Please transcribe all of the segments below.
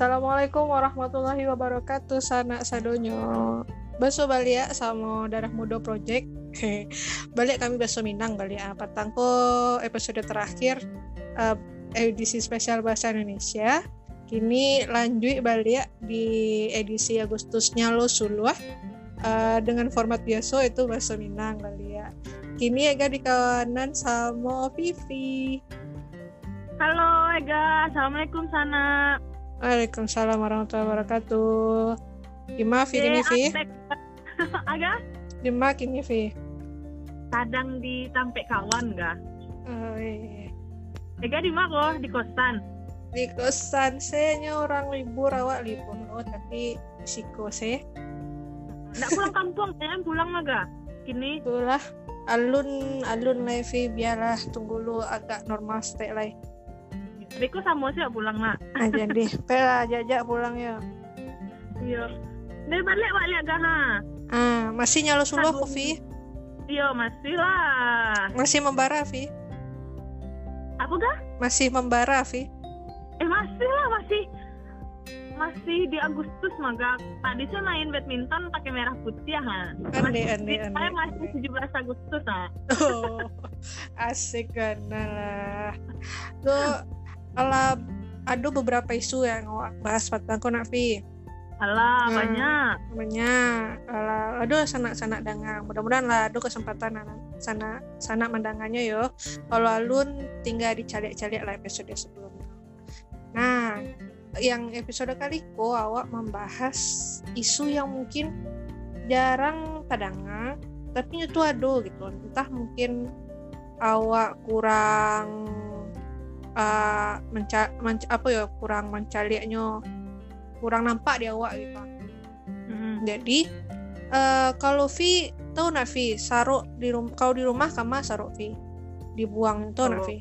Assalamualaikum warahmatullahi wabarakatuh Sana sadonyo Baso balia sama Darah Muda Project. Balik kami baso Minang balia. Patangko episode terakhir uh, Edisi spesial Bahasa Indonesia. Kini lanjut balik di edisi Agustusnya lo suluah uh, Dengan format biasa itu Baso Minang balia. Kini Ega di kawanan sama Vivi. Halo Ega, Assalamualaikum Sana Waalaikumsalam warahmatullahi wabarakatuh. Gimana Vi ini Vi? Aga? Gimana kini Vi? Kadang di Kawan ga? Oh, iya. Ega di mana? Di kosan? Di kosan saya orang libur awak libur oh tapi siko saya. Nggak pulang kampung, ya pulang aga. Kini? Itulah alun alun lah Vi biarlah tunggu lu agak normal stay lah. Beko sama sih pulang nak. Ah jadi, pela jajak pulang ya. Iya. Dari balik balik gak ha? Ah masih nyalo suluh kopi? Iya masih lah. Masih membara Vi? Apa gak? Masih membara Vi? Eh masih lah masih masih di Agustus maga tadi saya main badminton pakai merah putih ya ha ande ande ande saya masih 17 Agustus ha oh asik kan lah tuh kalau ada beberapa isu yang bahas patangku nak Vi Alah, hmm, banyak. Banyak. Alah, aduh sanak-sanak dangang. Mudah-mudahan lah ada kesempatan sana sana mendangannya yo. Kalau alun tinggal dicari-cari lah episode sebelumnya. Nah, yang episode kali ko awak membahas isu yang mungkin jarang padangan tapi itu ada gitu entah mungkin awak kurang uh, menca, menca apa ya kurang mencarinya kurang nampak di awak gitu. Hmm. jadi uh, kalau Vi tahu nak Vi saruk di rumah kau di rumah kama saruk Vi? Dibuang itu oh. nak Vi?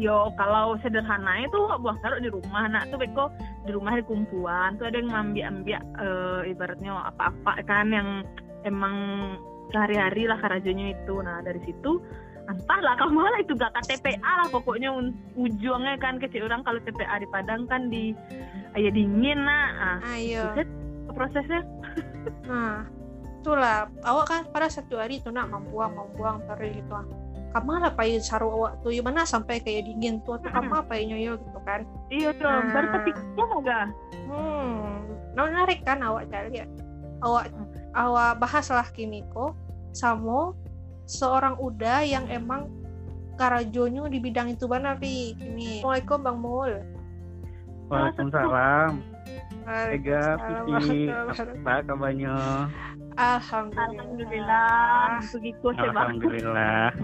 Yo kalau sederhana itu buang saruk di rumah nak. Tuh beko di rumah di kumpulan. Tuh ada yang ngambil ambil uh, ibaratnya apa-apa kan yang emang sehari-hari lah karajonya itu. Nah dari situ entahlah kamu malah itu gak TPA lah pokoknya. Ujungnya kan kecil orang kalau TPA di Padang kan di ya dingin nah ayo prosesnya. Nah itulah. Awak kan pada satu hari itu nak membuang membuang teri gitu. Kamu lah pakai saru awak tuh gimana sampai kayak dingin tuh atau kamu apa yo gitu kan? Iya tuh nah, baru kepikirnya enggak hmm. Nah, menarik kan awak cari. Ya awak awak bahas lah kimiko sama seorang uda yang emang karajonyo di bidang itu benar pi ini. Assalamualaikum Bang Mul. Waalaikumsalam. Ega Pipi apa kabarnya? Alhamdulillah. Begitu Alhamdulillah.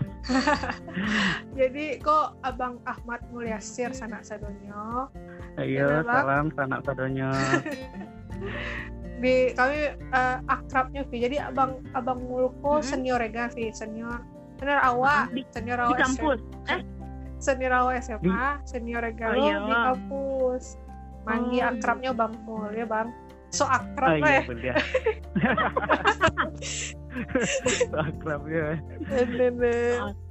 Jadi kok Abang Ahmad Mulyasir sanak sadonyo ayo salam sanak sadonyo di kami uh, akrabnya Vi jadi abang abang Mulko hmm. senior Rega Vi senior. Senior awak di, senior awak di kampus. Eh? Senior awak SMA senior Rega oh, iya. di kampus. Manggi oh. akrabnya bang Mul ya bang. So akrab oh, iya, ya. so akrab ya.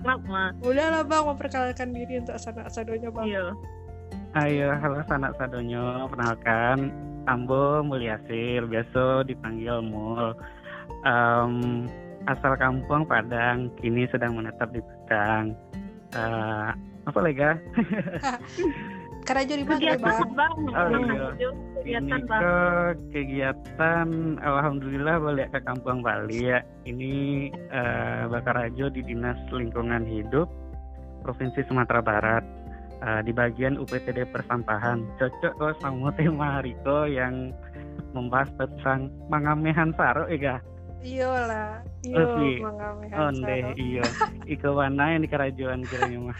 Akrab mah udah lah bang memperkenalkan diri untuk sanak sadonya bang. Iya Ayo, halo sanak sadonyo, perkenalkan Ambo Mulyasir, biasa dipanggil Mul. Um, asal kampung Padang, kini sedang menetap di Padang. Uh, apa lega? Karajo di mana, Bang? Oh, iya. Ini ke kegiatan, alhamdulillah balik ke kampung Bali ya. Ini uh, Bakarajo di Dinas Lingkungan Hidup Provinsi Sumatera Barat uh, di bagian UPTD persampahan. Cocok kok sama tema Riko yang membahas tentang mangamehan saro ya iya lah iya mangamehan oh, saro. iya iko mana yang di kerajuan kiranya mah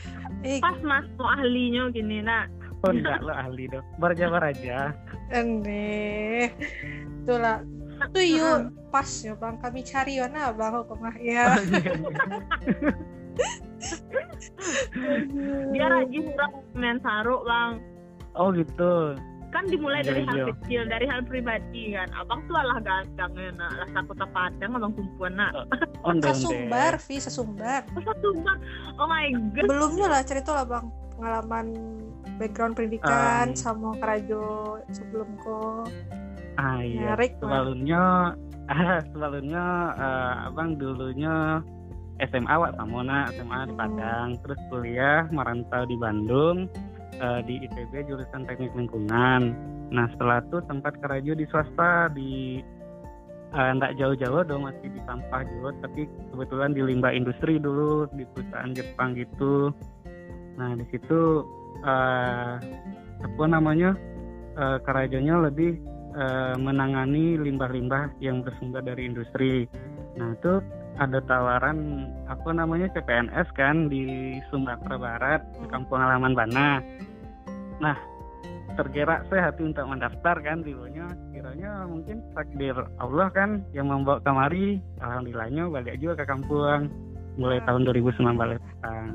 pas mas mau ahlinya gini nak. Oh enggak lo ahli dong. Berjabar aja. Ende itulah. Itu yuk pas ya bang. Kami cari mana bang kok ya dia rajin orang main saruk bang. Oh gitu. Kan dimulai dari hal iya. kecil dari hal pribadi kan. Abang tuh alah ganteng ya nak lah kota padang abang tumpuan nak. Oh, sesumbar Vi sesumbar. Oh, sesumbar. Oh my god. Belumnya lah cerita lah bang. Pengalaman background pendidikan Um. sama kerajo sebelum ko. Ah iya. Menarik. Sebelumnya, ah, sebelumnya eh, abang dulunya SMA Wak Samona, SMA di. Padang, terus kuliah merantau di Bandung eh, di ITB jurusan Teknik Lingkungan. Nah setelah itu tempat kerja di swasta di eh, nggak jauh-jauh dong masih di sampah juga, tapi kebetulan di limbah industri dulu di perusahaan Jepang gitu. Nah di situ eh, apa namanya eh, kerajanya lebih eh, menangani limbah-limbah yang bersumber dari industri. Nah itu ada tawaran apa namanya CPNS kan di Sumatera Barat di kampung halaman Bana. Nah tergerak saya hati untuk mendaftar kan dulunya kiranya mungkin takdir Allah kan yang membawa kemari alhamdulillahnya balik juga ke kampung mulai tahun 2019 datang.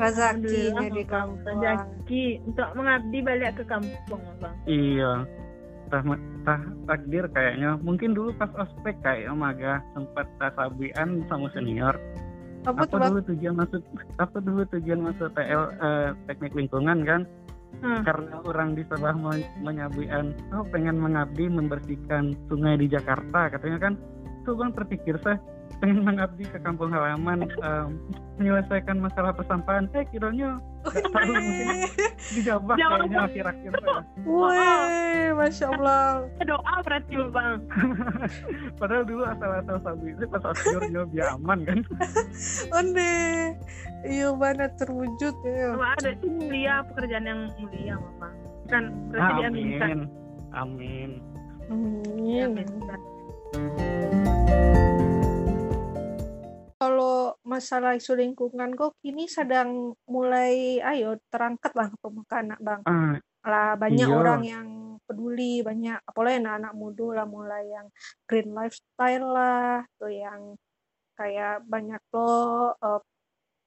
rezekinya Alhamdulillah, di Bang. kampung Rezeki untuk mengabdi balik ke kampung, Bang. Iya. Tah, tah takdir kayaknya. Mungkin dulu pas ospek kayak maga sempat tasabian sama senior. Apa apa dulu tujuan masuk apa dulu tujuan masuk TL eh, teknik lingkungan kan? Hmm. karena orang di sebelah me- menyabian oh pengen mengabdi membersihkan sungai di Jakarta katanya kan. Tuh bang terpikir saya pengen mengabdi ke kampung halaman em, menyelesaikan masalah persampahan eh kiranya nggak tahu mungkin dijabah Jawab. kayaknya akhir-akhir saya. Wih, masya Allah. Doa berarti, Bang. padahal dulu asal-asal sabi itu pas akhirnya biar aman kan Onde, iya mana terwujud ya. Wah, ada itu mulia, pekerjaan yang mulia, Bang. Kan berarti diaminkan. amin amin Amin. Diaminkan. Kalau masalah isu lingkungan kok kini sedang mulai ayo terangkat lah ke permukaan nak bang. ah Lah banyak Iya. orang yang peduli, banyak apalagi anak-anak muda lah mulai yang green lifestyle lah, tuh yang kayak banyak loh eh,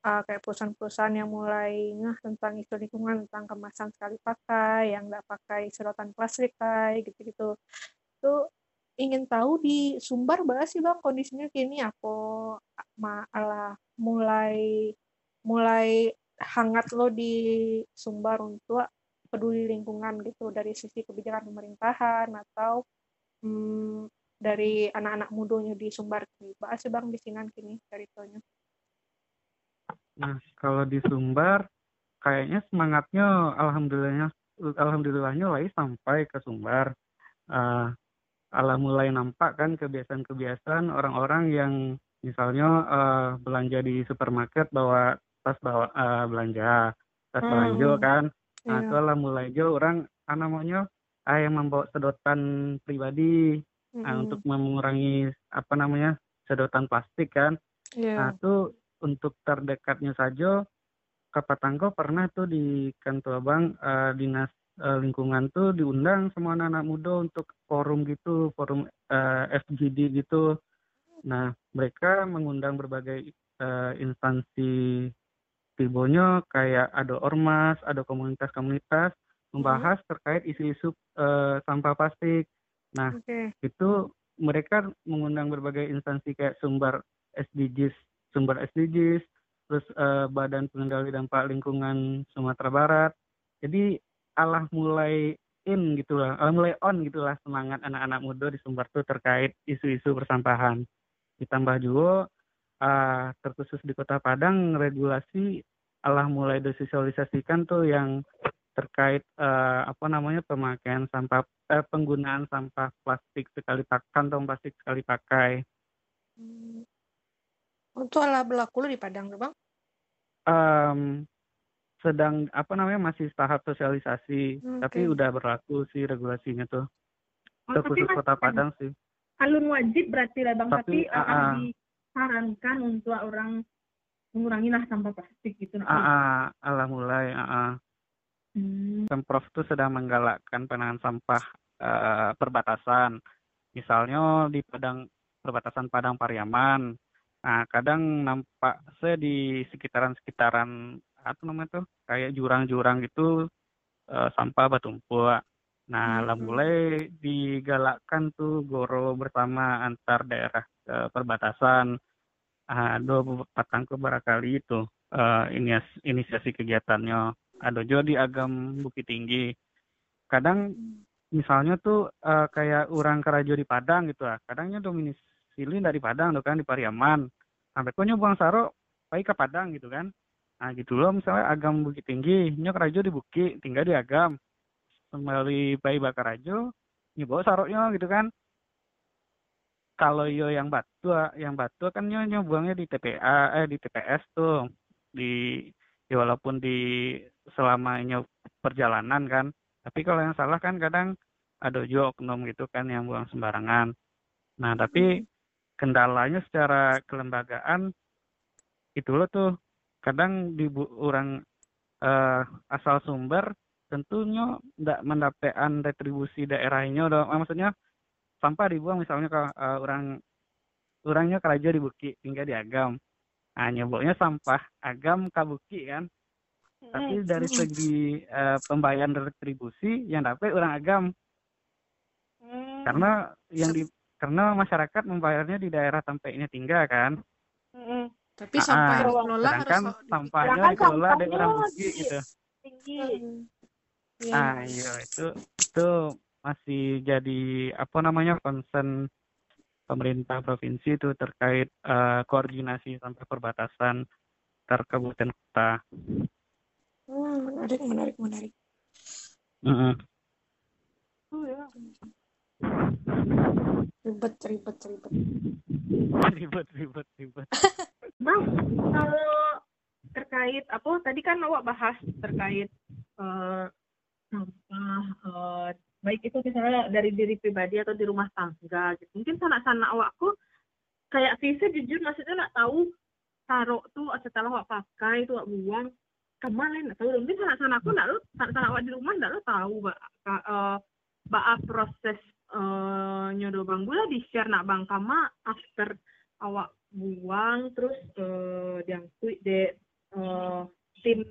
eh, kayak perusahaan-perusahaan yang mulai ngeh tentang isu lingkungan tentang kemasan sekali pakai, yang nggak pakai sedotan plastik kayak gitu-gitu. Tuh ingin tahu di Sumbar bahas sih bang kondisinya kini. Apa malah mulai mulai hangat lo di Sumbar untuk peduli lingkungan gitu dari sisi kebijakan pemerintahan atau hmm, dari anak-anak mudanya di Sumbar. Kini bahas sih bang di sinan kini ceritanya. Nah, kalau di Sumbar, kayaknya semangatnya alhamdulillahnya alhamdulillahnya lagi sampai ke Sumbar. Eh ala mulai nampak kan kebiasaan-kebiasaan orang-orang yang misalnya eh, belanja di supermarket bawa tas bawa eh, belanja, tas Hmm. belanja kan. Nah, Iya. itu ala mulai aja orang ah, namanya ah, yang membawa sedotan pribadi ah, Mm-mm. untuk mengurangi apa namanya sedotan plastik kan. Iya. Nah, tuh untuk terdekatnya saja Kapatangko pernah tuh di kantor Abang eh, dinas eh, lingkungan tuh diundang sama anak-anak muda untuk forum gitu, forum eh, FGD gitu. Nah, mereka mengundang berbagai eh, instansi Tibonya kayak ada ormas, ada komunitas-komunitas membahas terkait isu-isu eh, sampah plastik. Nah, Oke. itu mereka mengundang berbagai instansi kayak sumber SDGs, sumber SDGs, terus eh, Badan Pengendali Dampak Lingkungan Sumatera Barat. Jadi alah mulai in gitulah, alah mulai on gitulah semangat anak-anak muda di Sumbar tuh terkait isu-isu persampahan. Ditambah juga eh, terkhusus di Kota Padang regulasi alah mulai disosialisasikan tuh yang terkait eh, apa namanya pemakaian sampah eh, penggunaan sampah plastik sekali pakai kantong plastik sekali pakai Hmm. Itu ala berlaku di Padang tuh bang? Em, sedang apa namanya masih tahap sosialisasi Hmm, tapi udah berlaku sih regulasinya tuh Oh, masih kota Padang sih alun wajib berarti lah bang tapi, Tapi, akan ah, ah. disarankan untuk orang mengurangi lah sampah plastik gitu ah, ah, alah mulai ah. Hmm. pemprov tuh sedang menggalakkan penanganan sampah eh, perbatasan misalnya di Padang perbatasan Padang Pariaman nah kadang nampak saya di sekitaran-sekitaran apa namanya tuh kayak jurang-jurang gitu eh, sampah bertumpuk. Nah lah Hmm. mulai digalakkan tuh goro bersama antar daerah eh, perbatasan. Ada patangku barangkali itu eh, ini inisiasi kegiatannya. Ada juga di Agam Bukit Tinggi. Kadang misalnya tuh uh, kayak orang kerajo di Padang gitu lah kadangnya domisili dari Padang tuh kan di Pariaman. Sampai kok buang saro baik ke Padang gitu kan nah gitu loh. Misalnya Agam Bukit Tinggi nyok kerajo di Bukit tinggal di Agam. Kembali bayi bakarajo nyoba saroknya gitu kan. Kalau yo yang batu yang batu kan yo buangnya di TPA eh di TPS tuh. Di ya walaupun di selamanya perjalanan kan. Tapi kalau yang salah kan kadang ada juga oknum gitu kan yang buang sembarangan. Nah tapi kendalanya secara kelembagaan itu loh tuh kadang di orang uh, asal sumber tentunya tidak mendapatkan retribusi daerahnya dong maksudnya sampah dibuang misalnya ke uh, orang orangnya kerja di Bukit tinggal di Agam. Nah nyebutnya sampah Agam Kabuki kan? Tapi dari segi uh, pembayaran retribusi yang dapat orang Agam. Hmm. karena yang di karena masyarakat membayarnya di daerah tempatnya tinggal kan? Hmm. Tapi nah, sampah yang dikelola harus sampahnya dikelola dari orang Bukit gitu tinggi. Hmm. Ah, iya itu itu masih jadi apa namanya concern pemerintah provinsi itu terkait uh, koordinasi sampai perbatasan antar kabupaten kota. Hmm, menarik, menarik, menarik. Mm -hmm. Oh ya. Ribet, ribet, ribet. Ribet, ribet, ribet. Bang, kalau terkait apa tadi kan awak bahas terkait uh, uh, baik itu misalnya dari diri pribadi atau di rumah tangga gitu mungkin sanak-sanak awakku kayak Visa jujur maksudnya nak tahu taruh tuh setelah awak pakai itu awak buang ke mana nggak tahu mungkin sanak-sanak aku nggak lo sanak-sanak awak di rumah nggak lo tahu mbak uh, mbak proses uh, nyodo bang gula di share nak bang kama after awak buang terus uh, diangkut de uh, tim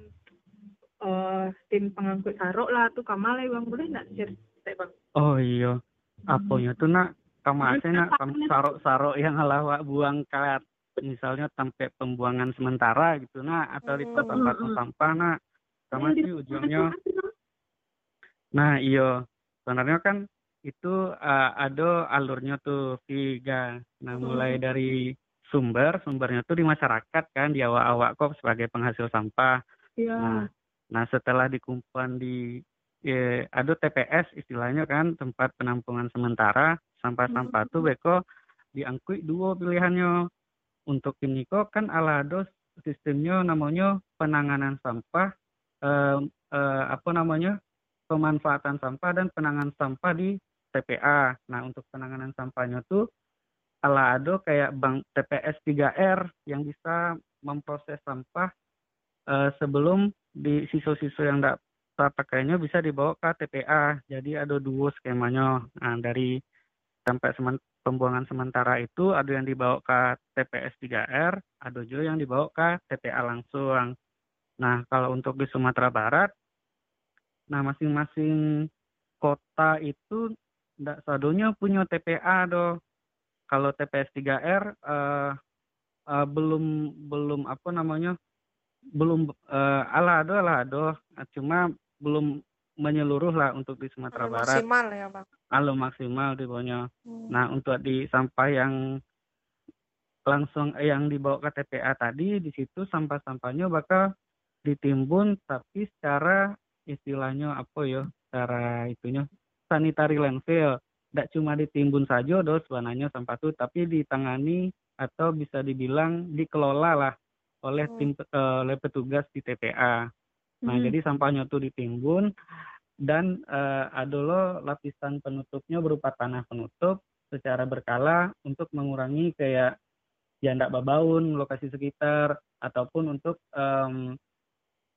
uh, tim pengangkut taruh lah tuh kamalai bang. Boleh nggak share Oh iya. Apanya tuh nak? Kamase nak sarok-sarok yang halawak buang kalat. Misalnya sampai pembuangan sementara gitu nah atau di tempat sampah nak? Sama sih ujungnya. nah iyo sebenarnya kan itu uh, ada alurnya tuh tiga nah mulai dari sumber sumbernya tuh di masyarakat kan di awak-awak kok sebagai penghasil sampah iya. nah nah setelah dikumpulkan di ya, ada TPS istilahnya kan tempat penampungan sementara sampah-sampah hmm. beko diangkut dua pilihannya untuk ini kok kan alado sistemnya namanya penanganan sampah eh, eh, apa namanya pemanfaatan sampah dan penanganan sampah di TPA. Nah untuk penanganan sampahnya tuh ala ada kayak bank TPS 3R yang bisa memproses sampah eh, sebelum di siswa-siswa yang tidak pakainya bisa dibawa ke TPA. Jadi ada dua skemanya. Nah, dari sampai semen, pembuangan sementara itu ada yang dibawa ke TPS 3R, ada juga yang dibawa ke TPA langsung. Nah, kalau untuk di Sumatera Barat, nah masing-masing kota itu tidak sadonya punya TPA do. Kalau TPS 3R uh, uh, belum belum apa namanya belum uh, ala ado ala ado cuma belum menyeluruh lah untuk di Sumatera Alum Barat. Maksimal ya bang. Alum maksimal di bawahnya. Hmm. Nah untuk di sampah yang langsung eh, yang dibawa ke TPA tadi di situ sampah-sampahnya bakal ditimbun tapi secara istilahnya apa ya secara itunya sanitary landfill tidak cuma ditimbun saja dos sebenarnya sampah itu tapi ditangani atau bisa dibilang dikelola lah oleh hmm. tim uh, oleh petugas di TPA Nah, hmm. jadi sampahnya tuh ditimbun dan uh, ada lo lapisan penutupnya berupa tanah penutup secara berkala untuk mengurangi kayak ya ndak babaun lokasi sekitar ataupun untuk um,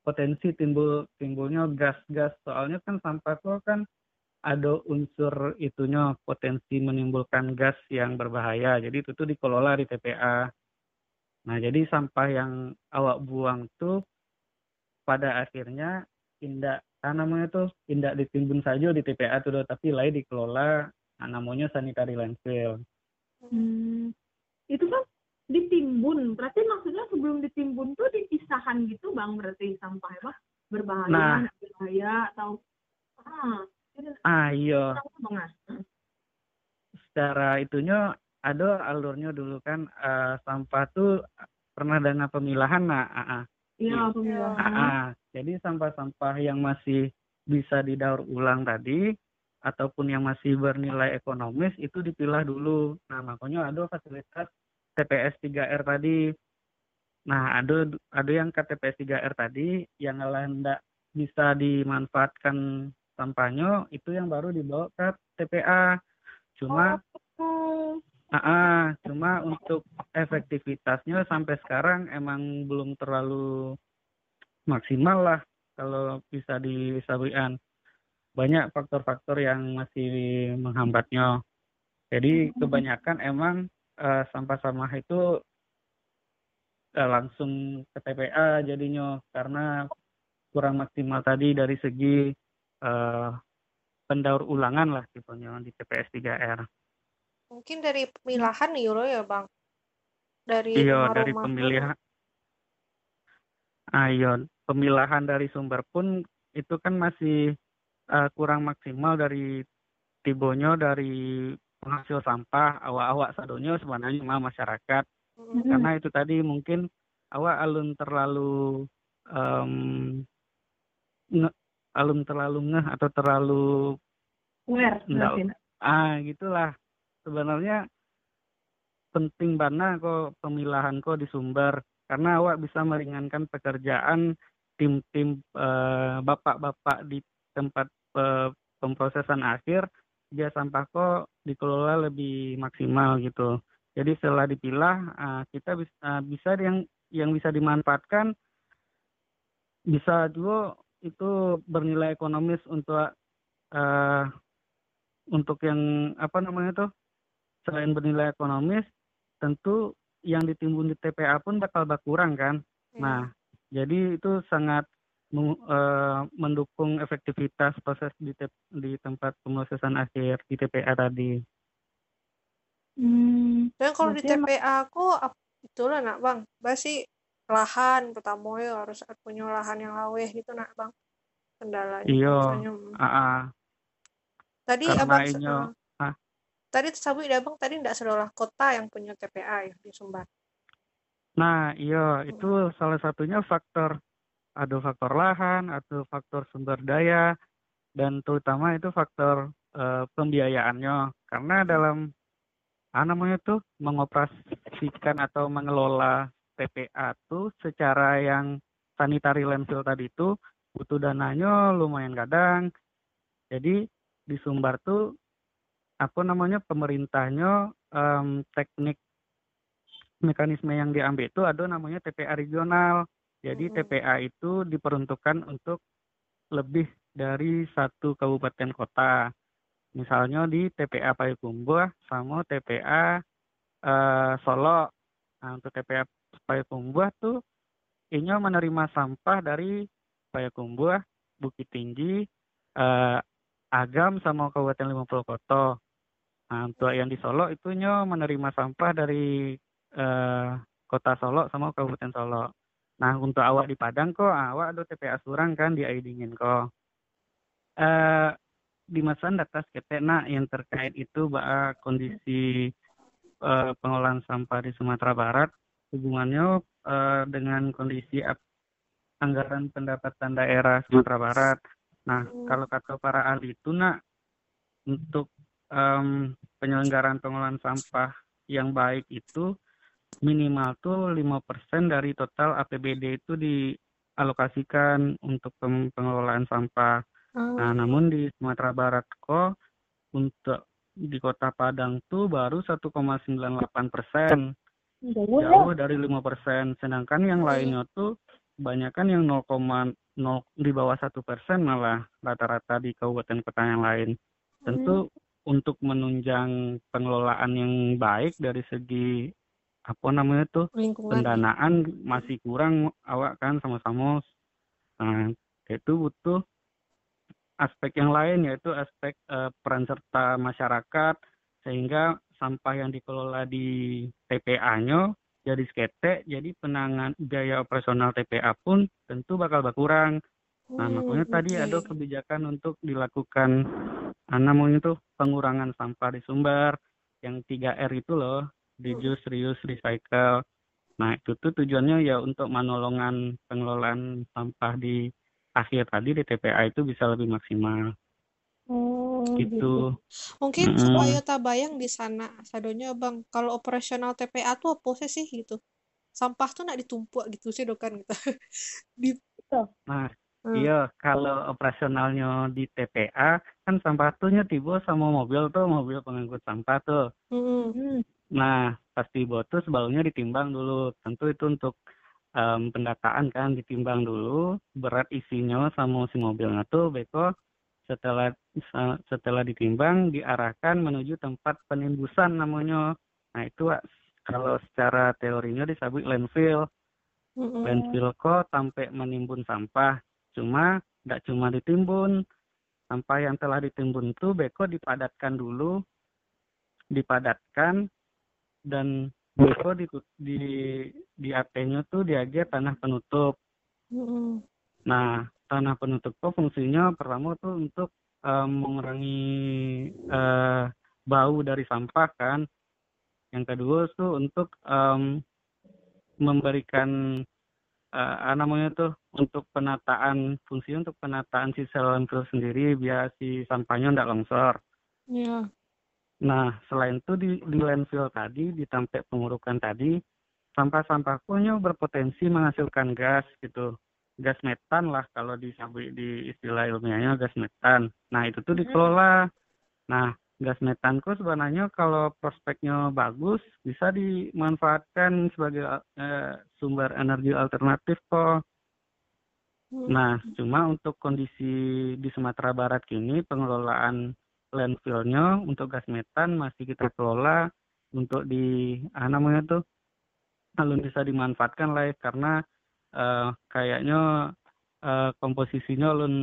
potensi timbul timbulnya gas-gas soalnya kan sampah itu kan ada unsur itunya potensi menimbulkan gas yang berbahaya. Jadi itu tuh dikelola di TPA nah jadi sampah yang awak buang tuh pada akhirnya tidak ah, namanya tuh tidak ditimbun saja di TPA tuh tapi lain dikelola nah, namanya sanitary landfill. Hmm, itu kan ditimbun, berarti maksudnya sebelum ditimbun tuh dipisahkan gitu bang berarti sampah ya berbahaya Nah. berbahaya atau ah itu ah iya. Secara itunya ada alurnya dulu kan eh, sampah tuh pernah dengan pemilahan nah ah, ah. iya pemilahan. Ah, jadi sampah-sampah yang masih bisa didaur ulang tadi ataupun yang masih bernilai ekonomis itu dipilah dulu. Nah makanya ada fasilitas TPS 3R tadi. Nah ada ada yang KTPS 3R tadi yang nggak bisa dimanfaatkan sampahnya itu yang baru dibawa ke TPA cuma oh Ah, ah, cuma untuk efektivitasnya sampai sekarang emang belum terlalu maksimal lah kalau bisa disabikan. Banyak faktor-faktor yang masih menghambatnya. Jadi kebanyakan emang eh, sampah-sampah itu eh, langsung ke TPA jadinya karena kurang maksimal tadi dari segi eh, pendaur ulangan lah tipenya di TPS 3R. Mungkin dari pemilahan nih Euro ya Bang. Dari Iya, dari pemilihan. Ah, iya, pemilahan dari sumber pun itu kan masih eh, kurang maksimal dari tibonya dari penghasil sampah awak-awak sadonya sebenarnya mah masyarakat Mm. karena itu tadi mungkin awak alun terlalu nge- alun terlalu ngeh atau terlalu aware ah gitulah. Sebenarnya penting banget kok pemilahan kok di sumber. Karena awak bisa meringankan pekerjaan tim-tim eh, bapak-bapak di tempat eh, pemprosesan akhir dia sampah kok dikelola lebih maksimal gitu. Jadi setelah dipilah ah, kita bisa bisa yang yang bisa dimanfaatkan bisa juga itu bernilai ekonomis untuk eh, untuk yang apa namanya tuh selain bernilai ekonomis tentu yang ditimbun di TPA pun bakal berkurang kan Iya. nah jadi itu sangat eh, mendukung efektivitas proses di, te- di tempat pemrosesan akhir di TPA tadi hmm. Dan kalau di Berarti TPA aku itulah nak Bang. Basi lahan pertama ya harus punya lahan yang laweh gitu nak Bang. Kendalanya. Iya. Ah. Tadi Karena abang inyo- eh, ah. tadi tersabut ya bang tadi tidak seolah kota yang punya TPA ya di Sumbar. Nah, iya, itu salah satunya faktor ada faktor lahan, atau faktor sumber daya, dan terutama itu faktor eh, pembiayaannya. Karena dalam apa namanya tuh mengoperasikan atau mengelola TPA tuh secara yang sanitary landfill tadi itu butuh dananya lumayan kadang. Jadi di Sumbar tuh apa namanya pemerintahnya em, teknik mekanisme yang diambil itu ada namanya TPA regional. Jadi Mm-mm. TPA itu diperuntukkan untuk lebih dari satu kabupaten kota. Misalnya di TPA Payakumbuh sama TPA eh, Solo. Nah, untuk TPA Payakumbuh tuh ini menerima sampah dari Payakumbuh, Bukit Tinggi, eh, Agam sama Kabupaten 50 Kota. Nah, untuk yang di Solo itunya menerima sampah dari eh, Kota Solo sama Kabupaten Solo. Nah, untuk awak di Padang kok, awak ada TPA Surang kan di dingin kok. Eh di masa data ketek nak yang terkait itu bah kondisi eh, pengolahan sampah di Sumatera Barat hubungannya eh, dengan kondisi anggaran pendapatan daerah Sumatera Barat. Nah, Hmm. kalau kata para ahli itu nak untuk em, penyelenggaraan pengolahan sampah yang baik itu minimal tuh 5% dari total APBD itu dialokasikan untuk pengelolaan sampah. Nah, namun di Sumatera Barat kok untuk di Kota Padang tuh baru 1,98 persen, jauh dari 5 persen. Sedangkan yang lainnya tuh kebanyakan yang 0,0 di bawah satu persen malah rata-rata di kabupaten kota yang lain. Tentu untuk menunjang pengelolaan yang baik dari segi apa namanya tuh lingkungan. pendanaan masih kurang awak kan sama-sama nah itu butuh aspek yang lain yaitu aspek eh, peran serta masyarakat sehingga sampah yang dikelola di TPA-nya jadi skete jadi penangan biaya operasional TPA pun tentu bakal berkurang Nah, Hmm, makanya tadi oke. ada kebijakan untuk dilakukan ah, namanya itu pengurangan sampah di sumber yang 3R itu loh, reduce, reuse, recycle. Nah, itu tuh tujuannya ya untuk menolongan pengelolaan sampah di akhir tadi di TPA itu bisa lebih maksimal Oh, gitu. Mungkin Mm-mm. supaya tak bayang di sana, sadonya bang, kalau operasional TPA tuh apa sih gitu? Sampah tuh nak ditumpuk gitu sih dokan gitu. Di, Nah, Hmm. iya kalau operasionalnya di TPA kan sampah tuhnya tiba sama mobil tuh, mobil pengangkut sampah tuh. Mm-mm. Nah, pas tiba tuh sebelumnya ditimbang dulu. Tentu itu untuk em, pendataan kan ditimbang dulu berat isinya sama si mobilnya tuh beko setelah setelah ditimbang diarahkan menuju tempat penimbusan namanya. Nah, itu kalau secara teorinya disebut landfill. Mm-mm. Landfill kok sampai menimbun sampah. Cuma tidak cuma ditimbun, sampah yang telah ditimbun tuh beko dipadatkan dulu, dipadatkan dan beko di di di tuh diajar tanah penutup. Mm-mm. Nah, tanah penutup tuh fungsinya pertama tuh untuk em, mengurangi eh, bau dari sampah kan. Yang kedua tuh untuk em, memberikan apa namanya tuh untuk penataan fungsinya untuk penataan si sel landfill sendiri biar si sampahnya tidak longsor. Iya. Nah, selain itu di, di landfill tadi, di tempat pengurukan tadi, sampah-sampah punya berpotensi menghasilkan gas gitu. Gas metan lah kalau disebut di istilah ilmiahnya gas metan. Nah, itu tuh dikelola. Nah, gas metan kok sebenarnya kalau prospeknya bagus bisa dimanfaatkan sebagai eh, sumber energi alternatif kok. Mm. Nah, cuma untuk kondisi di Sumatera Barat kini pengelolaan landfillnya untuk gas metan masih kita kelola untuk di ah, namanya tuh belum bisa dimanfaatkan lah ya, karena eh, kayaknya eh, komposisinya belum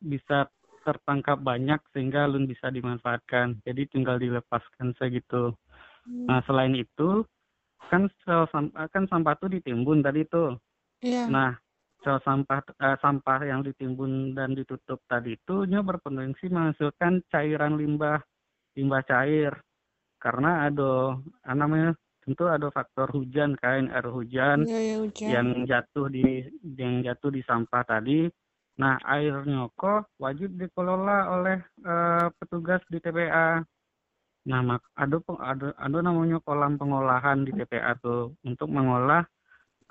bisa tertangkap banyak sehingga belum bisa dimanfaatkan. Jadi tinggal dilepaskan saja gitu. Mm. Nah, selain itu kan sel sam- kan sampah tuh ditimbun tadi tuh. Iya. Nah, sel sampah eh, sampah yang ditimbun dan ditutup tadi itu nya berpotensi menghasilkan cairan limbah limbah cair karena ada namanya tentu ada faktor hujan kan air hujan Iya, ya hujan. yang jatuh di yang jatuh di sampah tadi. Nah, airnya kok wajib dikelola oleh eh, petugas di TPA. Nah, mak ada ada ada namanya kolam pengolahan di TPA tuh untuk mengolah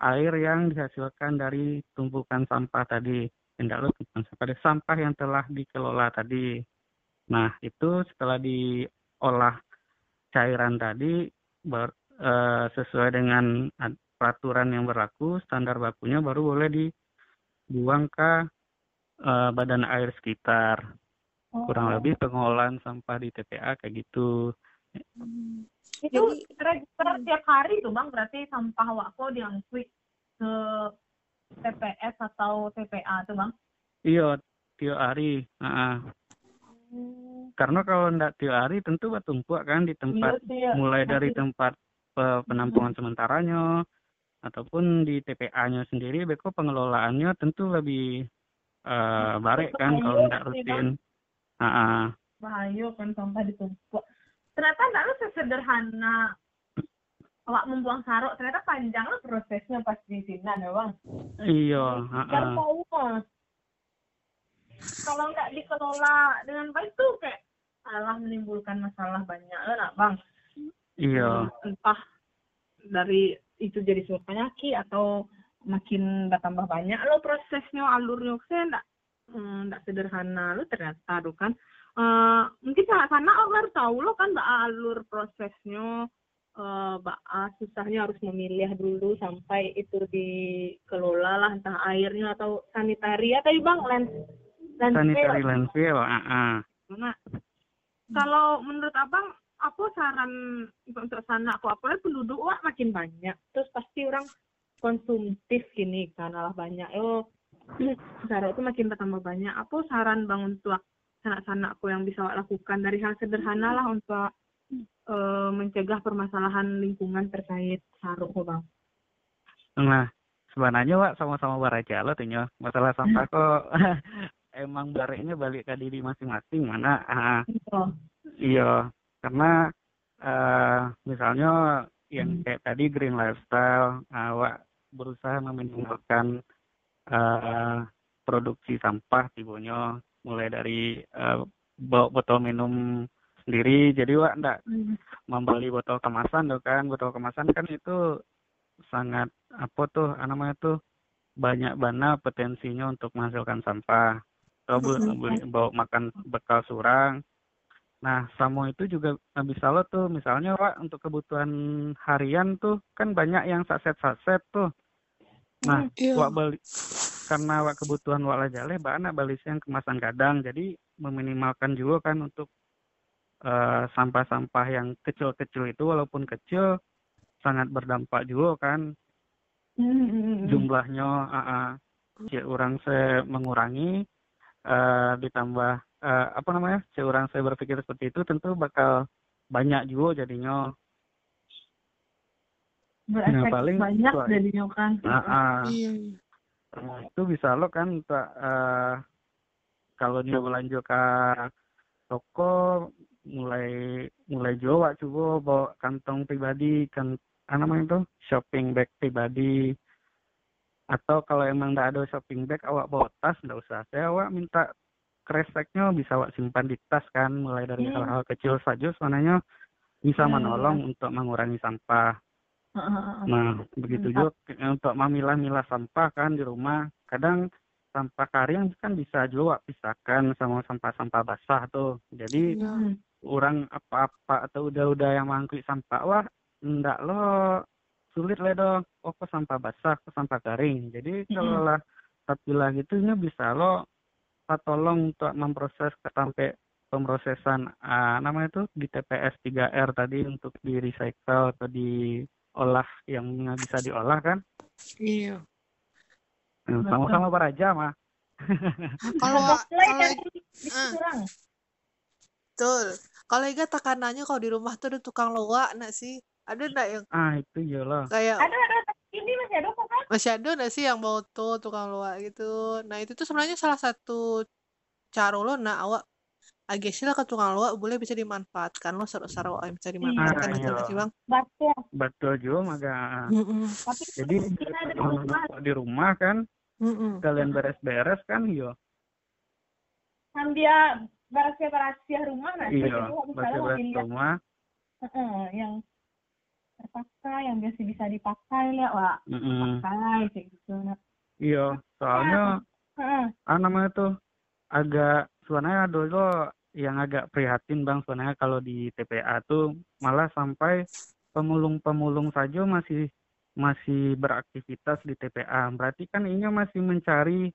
air yang dihasilkan dari tumpukan sampah tadi. Lupa tumpukan sampah, dari sampah yang telah dikelola tadi. Nah, itu setelah diolah cairan tadi ber- eh, sesuai dengan peraturan yang berlaku, standar bakunya baru boleh dibuang ke eh, badan air sekitar. Kurang lebih pengolahan sampah di TPA kayak gitu. Mm. itu Jadi- kira-kira tiap hari tuh bang berarti sampah wako diangkut ke TPS atau TPA tuh bang Iya, tiap hari. Heeh. Karena kalau ndak tiap hari tentu bertumpuk kan di tempat Iya sih, ya. mulai dari tempat pe- penampungan sementaranya ataupun di TPA-nya sendiri beko pengelolaannya tentu lebih eh baik kan kalau ndak rutin. Heeh. bahaya kan sampah ditumpuk ternyata nggak lu sesederhana awak membuang saruk ternyata panjang lah prosesnya pas di sini ada bang Iya, Biar heeh. tahu Mas. kalau nggak dikelola dengan baik tuh kayak malah menimbulkan masalah banyak lah nak bang Iya. entah dari itu jadi suatu penyakit atau makin bertambah banyak. Lo prosesnya alurnya saya enggak enggak sederhana. Lo ternyata tuh kan Eh, mungkin sana sana lo baru tahu lo kan mbak alur prosesnya eh mbak susahnya harus memilih dulu sampai itu dikelola lah entah airnya atau sanitaria tadi bang land Sanitary landfill, heeh. Nah, kalau menurut abang apa saran untuk sana aku apalagi penduduk wah makin banyak. Terus pasti orang konsumtif gini kan alah banyak. Oh cara itu makin bertambah banyak. Apa saran bang untuk sanak-sanak aku yang bisa lakukan dari hal sederhana lah untuk eh, mencegah permasalahan lingkungan terkait saruk kok bang. Nah, sebenarnya wak sama-sama baraja lo tuh masalah sampah kok emang bareknya balik ke diri masing-masing mana? Ah, iya karena uh, misalnya yang kayak tadi green lifestyle awak berusaha meminimalkan uh, produksi sampah tibonya mulai dari uh, bawa botol minum sendiri. Jadi wak ndak hmm. membeli botol kemasan tuh kan. Botol kemasan kan itu sangat apa tuh namanya tuh banyak bana potensinya untuk menghasilkan sampah. Hmm. beli bawa makan bekal surang Nah, samo itu juga bisa lo tuh, misalnya Wak, untuk kebutuhan harian tuh kan banyak yang saset-saset tuh. Nah, mm, iya. Wak beli karena Wak kebutuhan Wak lajale, anak beli yang kemasan kadang, jadi meminimalkan juga kan untuk sampah sampah-sampah yang kecil-kecil itu walaupun kecil sangat berdampak juga kan. Mm, jumlahnya uh, uh, orang saya mengurangi uh, ditambah uh, apa namanya seorang saya berpikir seperti itu tentu bakal banyak juga jadinya. Berefek nah, paling banyak itu, jadinya kan nah, uh, iya. Nah, itu bisa lo kan uh, kalau dia belanja ke toko mulai mulai Jawa coba bawa kantong pribadi kan apa namanya itu shopping bag pribadi atau kalau emang tidak ada shopping bag awak bawa tas nggak usah saya awak minta kreseknya bisa wak simpan di tas kan mulai dari hmm. hal-hal kecil saja sebenarnya bisa hmm. menolong untuk mengurangi sampah. Nah, begitu juga untuk memilah-milah sampah kan di rumah. Kadang sampah kering kan bisa juga pisahkan sama sampah-sampah basah tuh. Jadi hmm. orang apa-apa atau udah-udah yang mangkuk sampah wah ndak lo sulit lah dong. Oh, ke sampah basah, ke sampah kering. Jadi kalau lah tapi lah gitunya bisa lo tolong untuk memproses sampai pemrosesan uh, namanya itu di TPS 3R tadi untuk di recycle atau diolah yang bisa diolah kan? Iya. Nah, sama-sama para raja mah. kalau kalau uh, betul. Kalau Iga tekanannya kalau di rumah tuh ada tukang loa nak sih? Ada enggak yang Ah, itu iyalah. Kayak Ada ada ini masih ada kok kan? Masih ada nggak sih yang mau tuh tukang luar gitu? Nah itu tuh sebenarnya salah satu cara lo nah awak agak sih lah ke tukang luar boleh bisa dimanfaatkan lo seru-seru yang bisa dimanfaatkan iya. gitu nggak sih bang? Betul. Betul juga maka. Jadi di rumah kan Mm-mm. kalian beres-beres kan yo. Kan dia beres-beres rumah nanti. Iya, beres-beres rumah. Yang terpakai yang biasa bisa dipakai ya wak mm -hmm. pakai kayak gitu nah. iya soalnya uh. ah namanya tuh agak sebenarnya dulu yang agak prihatin bang sebenarnya kalau di TPA tuh malah sampai pemulung-pemulung saja masih masih beraktivitas di TPA berarti kan ini masih mencari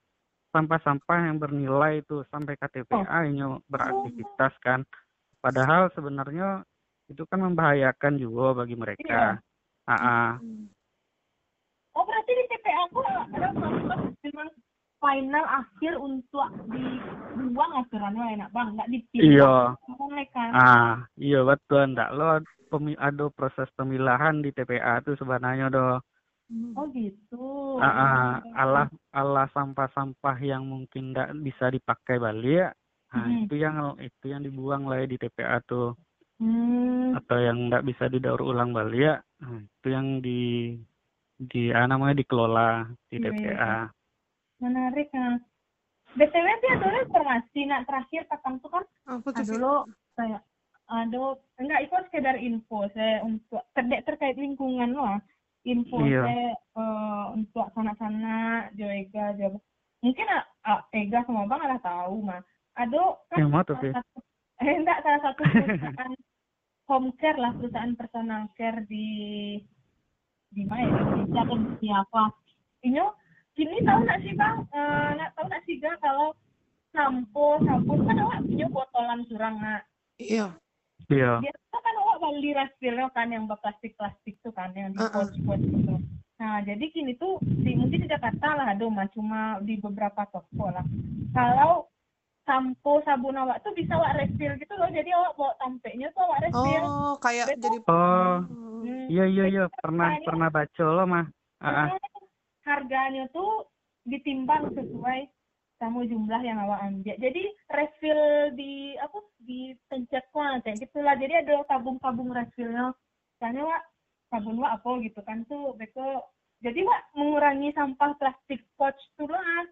sampah-sampah yang bernilai itu sampai ke TPA oh. ini beraktivitas kan padahal sebenarnya itu kan membahayakan juga bagi mereka. Iya. Ah, Oh berarti di TPA aku ada memang final akhir untuk dibuang aturannya enak bang, nggak dipilih. Iya. Kan? Ah, iya betul, nggak lo pemi ada proses pemilahan di TPA itu sebenarnya do. Hmm. Oh gitu. Ah, ah alah alah sampah-sampah yang mungkin nggak bisa dipakai balik, nah hmm. itu yang itu yang dibuang lah ya di TPA tuh hmm. atau yang nggak bisa didaur ulang balik ya nah, itu yang di di ah, namanya dikelola di TPA. Iya, iya. Menarik nah. BTW sih ada informasi nak terakhir kapan tuh kan Apa tuh dulu saya aduh enggak itu sekedar info saya untuk terkait terkait lingkungan lah info iya. saya uh, untuk sana-sana Joega Jawa mungkin uh, Ega sama Bang ada tahu mah aduh kan yang tuh, eh enggak salah satu perusahaan home care lah perusahaan personal care di di mana ya di atau di apa ini ini tahu nggak sih bang? Eh, nggak uh, tahu nggak sih bang kalau sampo sabun kan awak punya botolan surang nggak iya. Iya. Biasa kan awak beli refill kan yang plastik plastik tuh kan yang di pouch pouch gitu. Nah jadi kini tuh di mungkin di Jakarta lah aduh cuma di beberapa toko lah. Kalau sampo sabun awak tuh bisa awak refill gitu loh jadi awak bawa tampeknya tuh awak refill oh kayak Betul. jadi oh hmm. iya iya iya pernah pernah baca lo mah uh -uh. harganya tuh ditimbang sesuai sama jumlah yang awak ambil. Jadi refill di apa di pencet kayak gitulah. Jadi ada tabung-tabung refillnya. Misalnya wak sabun wak apa gitu kan tuh beko. Jadi wak mengurangi sampah plastik pouch tuh lah.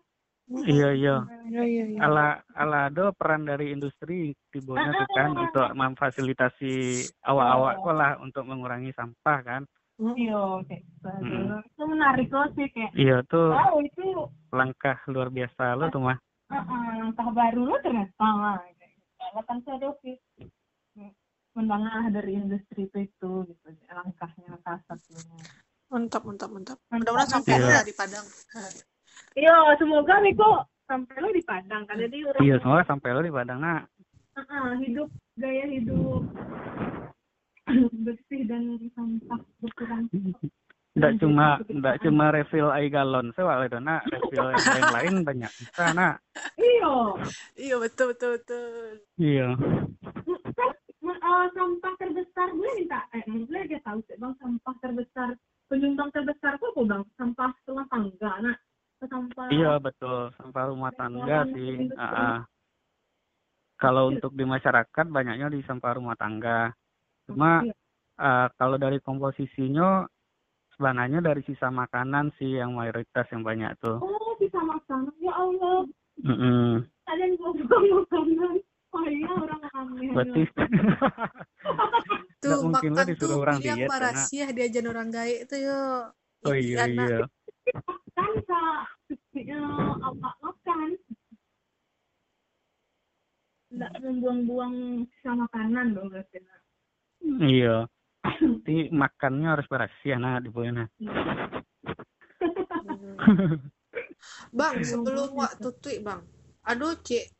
Iya iya. Iya iya iya. Ala ala ada peran dari industri tibonya tuh kan untuk memfasilitasi awak-awak kok lah untuk mengurangi sampah kan. Iya, kayak gitu. Hmm. Itu menarik loh sih kayak. Iya tuh Wow, itu langkah luar biasa lo tuh mah. langkah baru lo ternyata kan tuh ada sih menengah dari industri itu itu gitu langkahnya salah satunya. Mantap mantap mantap. Mudah-mudahan sampai lah di Padang. Iya, semoga Miko sampai lo di Padang kan jadi orang Iya semoga sampai lo di Padang nak. uh, uh, hidup gaya hidup bersih dan sampah berkurang. Nggak cuma nggak cuma refill air galon soal itu nak refill yang lain-lain banyak bisa nak. Iya. Iya betul betul betul. Iya. Uh, sampah terbesar gue minta eh boleh dia tahu sih bang sampah terbesar penyumbang terbesar kok kok bang sampah rumah tangga nak sampah Iya betul sampah rumah tangga sih. Ah, ah. Kalau untuk di masyarakat banyaknya di sampah rumah tangga. Cuma Iya. ah, kalau dari komposisinya sebenarnya dari sisa makanan sih yang mayoritas yang banyak tuh. oh bisa makan ya Allah Mm-mm. ada yang buang makanan oh iya orang aneh Berarti Tuh mungkin lah makan disuruh tuh orang diet, Nak. marasiah diajan orang gaek tuh yo. oh iya iya. Apa makan nggak membuang-buang sisa makanan dong berarti. Iya. Berarti makannya harus berhasil nah di Boyana. Bang, sebelum waktu tweet bang, aduh cek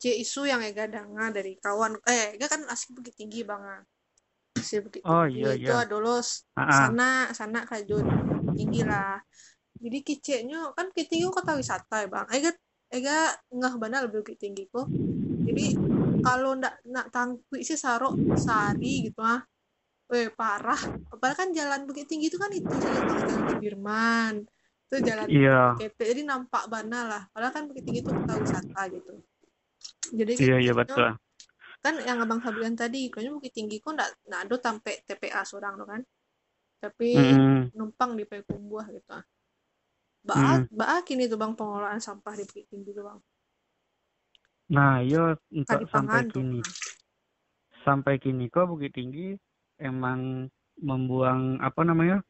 cek isu yang ega danga dari kawan, eh ega kan asli bukit tinggi bang ah. Asli bukit Oh, iya, itu iya. adolos Ah, ah. sana sana kajun tinggi lah. Jadi kiceknya kan bukit tinggi kota wisata ya bang. Ega ega ngah benar lebih tinggi kok. Jadi kalau ndak nak tangkui sih sarok sari gitu ah. Weh parah. Apalagi kan jalan bukit tinggi itu kan itu jalan jalan Sudirman. Itu jalan Iya. Jadi nampak bana lah padahal kan Bukit Tinggi itu kota wisata gitu jadi Iya iya betul. kan yang abang Fabian tadi kayaknya Bukit Tinggi kok ndak ndak ada sampai TPA seorang tuh kan tapi Mm-mm. numpang di Payakumbuh gitu ah Hmm. Baak, baak ini tuh bang pengelolaan sampah di Bukit Tinggi tuh bang Nah, iya untuk sampai pangan tuh kini. Sampai kini kok Bukit Tinggi emang membuang apa namanya?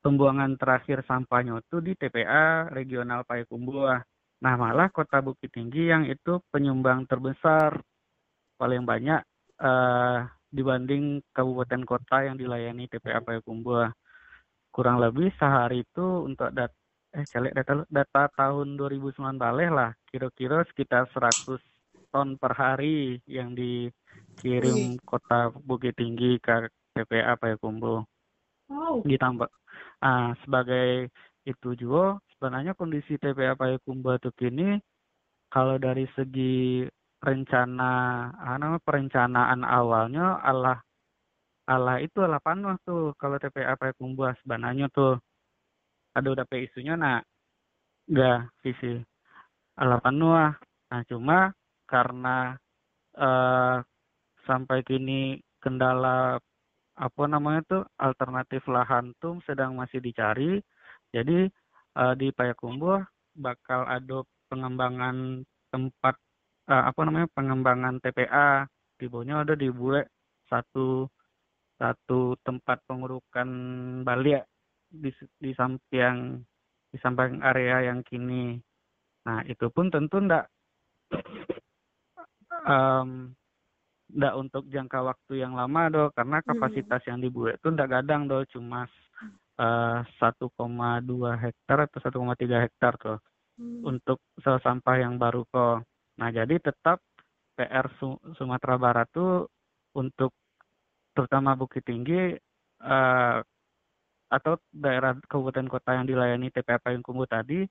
Pembuangan terakhir sampahnya itu di TPA Regional Payakumbuh. Nah, malah Kota Bukit Tinggi yang itu penyumbang terbesar paling banyak eh, dibanding kabupaten kota yang dilayani TPA Payakumbuh. Kurang lebih sehari itu untuk dat eh celek data data tahun 2009 balik lah. Kira-kira sekitar 100 ton per hari yang dikirim kota Bukit Tinggi ke TPA Payakumbuh. Wow. Ditambah ah sebagai itu juga sebenarnya kondisi TPA Payakumbuh itu kini kalau dari segi rencana nama perencanaan awalnya Allah Allah itu Allah panuh tuh. Kalau TPA Payakumbuh sebenarnya tuh. Ada udah pe isunya nak enggak visi. Allah panuh nah cuma karena eh sampai kini kendala apa namanya tuh alternatif lahan tuh sedang masih dicari. Jadi eh, di Payakumbuh bakal ada pengembangan tempat eh, apa namanya pengembangan TPA di bawahnya ada dibuat satu satu tempat pengurukan balik di di samping di samping area yang kini. Nah itu pun tentu ndak em, ndak untuk jangka waktu yang lama do karena kapasitas yang dibuat itu ndak gadang do cuma eh, 1,2 hektar atau 1,3 hektar tuh Hmm. untuk sel sampah yang baru kok. Nah jadi tetap PR Su- Sumatera Barat tuh untuk terutama Bukit Tinggi eh, atau daerah kabupaten kota yang dilayani TPA Payakumbuh tadi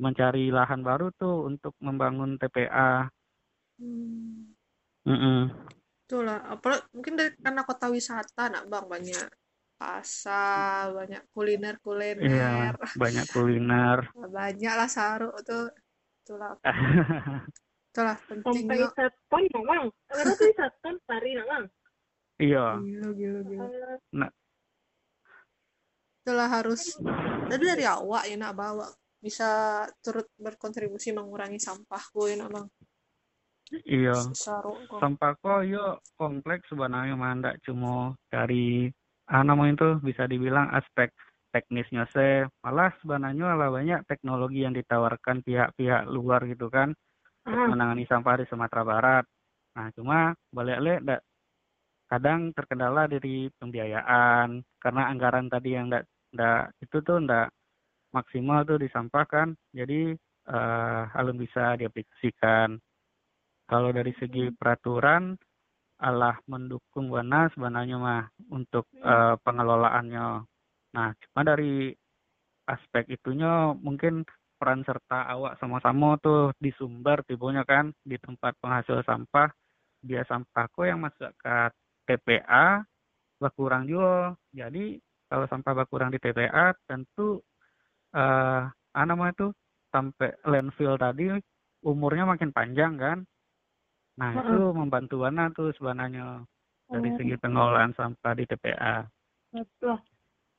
mencari lahan baru tuh untuk membangun TPA. Hmm. Mm-mm. Itulah, apalagi mungkin dari karena kota wisata nak bang banyak pasar banyak kuliner Iya, kuliner banyak kuliner. banyak lah saruk tuh itulah itulah sampai pentingnya isaton memang karena tuh isaton tari memang Iya, gila gila gila. Eh, itulah harus dari dari awak ya nak bawa. Bisa turut berkontribusi mengurangi sampah gue nak bang. Iya. Sampah kok yo kompleks sebenarnya mah ndak cuma dari ah namanya itu bisa dibilang aspek teknisnya se malah sebenarnya lah banyak teknologi yang ditawarkan pihak-pihak luar gitu kan menangani sampah di Sumatera Barat. Nah, cuma balik-balik ndak kadang terkendala dari pembiayaan karena anggaran tadi yang ndak ndak itu tuh ndak maksimal tuh disampaikan. Jadi eh alun bisa diaplikasikan. Kalau dari segi peraturan Allah mendukung Wana sebenarnya mah untuk eh, pengelolaannya. Nah, cuma dari aspek itunya mungkin peran serta awak sama-sama tuh di sumber tibunya kan di tempat penghasil sampah dia sampahku yang masuk ke TPA berkurang juga jadi kalau sampah berkurang di TPA tentu eh apa namanya tuh sampai landfill tadi umurnya makin panjang kan nah Heeh. itu membantu Wana tuh sebenarnya dari Oh. segi pengelolaan sampah di TPA betul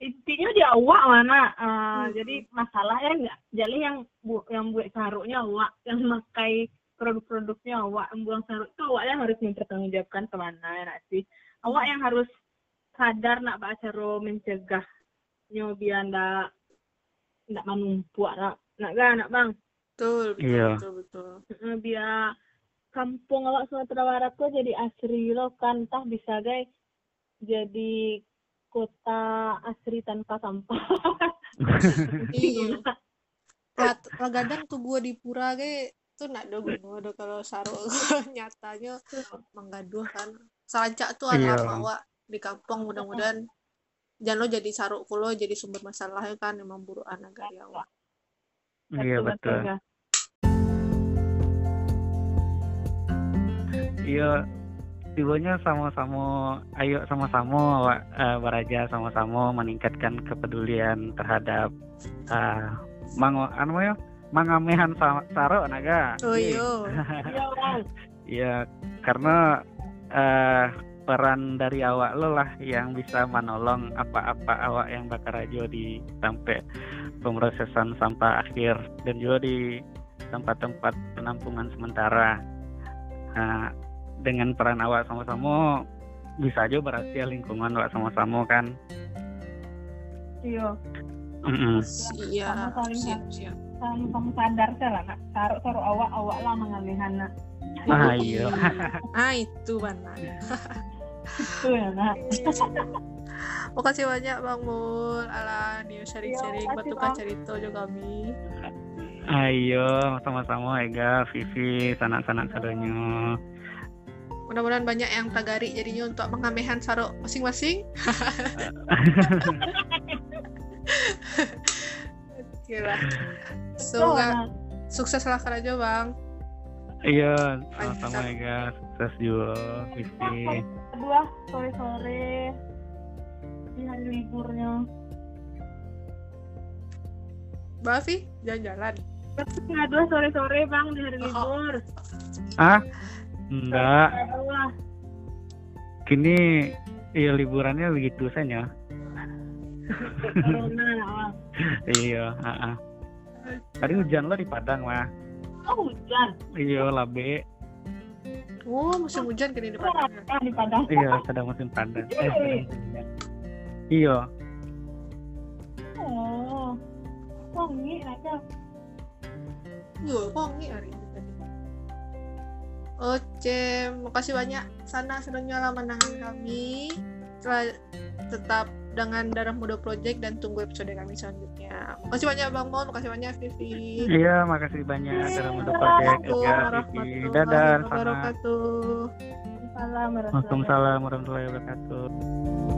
intinya di awak mana Eh, Hmm. jadi masalahnya enggak jadi yang bu yang buat saruknya awak yang memakai produk-produknya awak yang buang saruk itu awak yang harus mempertanggungjawabkan ke mana ya nak sih awak yang harus sadar nak baca cara mencegahnya biar ndak ndak menumpuk nak nak kan nak bang betul betul Iya. betul betul biar kampung awak Sumatera Barat tuh jadi asri lo kan tah bisa guys jadi kota asri tanpa sampah. Iya. Rat, kadang tuh gue di pura ge. Tuh nak do gue do kalau saruk nyatanya menggaduh kan. Sancak tuh ada Iya. awak di kampung mudah-mudahan. Jangan lo jadi saruk kulo jadi sumber masalahnya kan emang buruk anak ya awak iya betul. Kak. Iya, tibanya sama-sama, ayo sama-sama Wak, eh, beraja sama-sama meningkatkan kepedulian terhadap eh mang anu ya, mangamehan sa- saro naga. oh Iya. iya Iya Iya, karena eh peran dari awak lo lah yang bisa menolong apa-apa awak yang bakar aja di sampai pemrosesan sampah akhir dan juga di tempat-tempat penampungan sementara. Nah, dengan peran awak sama-sama bisa aja berhasil lingkungan awak sama-sama kan. iya Mm-mm. siap saling- siap siap sama kamu sadar sih lah nak taruh taruh awak awak lah mengalihan nak Ah iya. ah itu benar itu ya nak Makasih banyak Bang Mul ala new sharing-sharing Iya, bertukar Bang. cerita juga kami. Ayo sama-sama Ega, Vivi, sanak-sanak sadonya. Mudah-mudahan banyak yang tagari jadinya untuk mengamehan saruk masing-masing. Oke lah. Semoga Nak. sukses lah kerja Bang. Iya, sama-sama. Ega, sukses juga Vivi. kedua sore sore di hari liburnya Mbak Afi, jalan-jalan. Setengah dua sore sore bang di hari Oh. libur Ah, enggak. Kini iya liburannya begitu saja. Iya, ah. Tadi hujan lo di Padang mah. oh hujan Iya, labe. Oh, musim hujan kini di Padang. ah di Padang Iya, sedang musim Padang. Eh, sedang hujan. Iya, oh wangi aja Iya, kongi hari. Oke, makasih banyak sana sudah nyala menangan kami. Tetap dengan Darah Muda Project dan tunggu episode kami selanjutnya. Makasih banyak Bang Mon, makasih banyak Vivi. iya, makasih banyak dalam bentuk project Ega, Vivi. warahmatullahi Dadah, sana. wabarakatuh. salam Waalaikumsalam warahmatullahi wabarakatuh.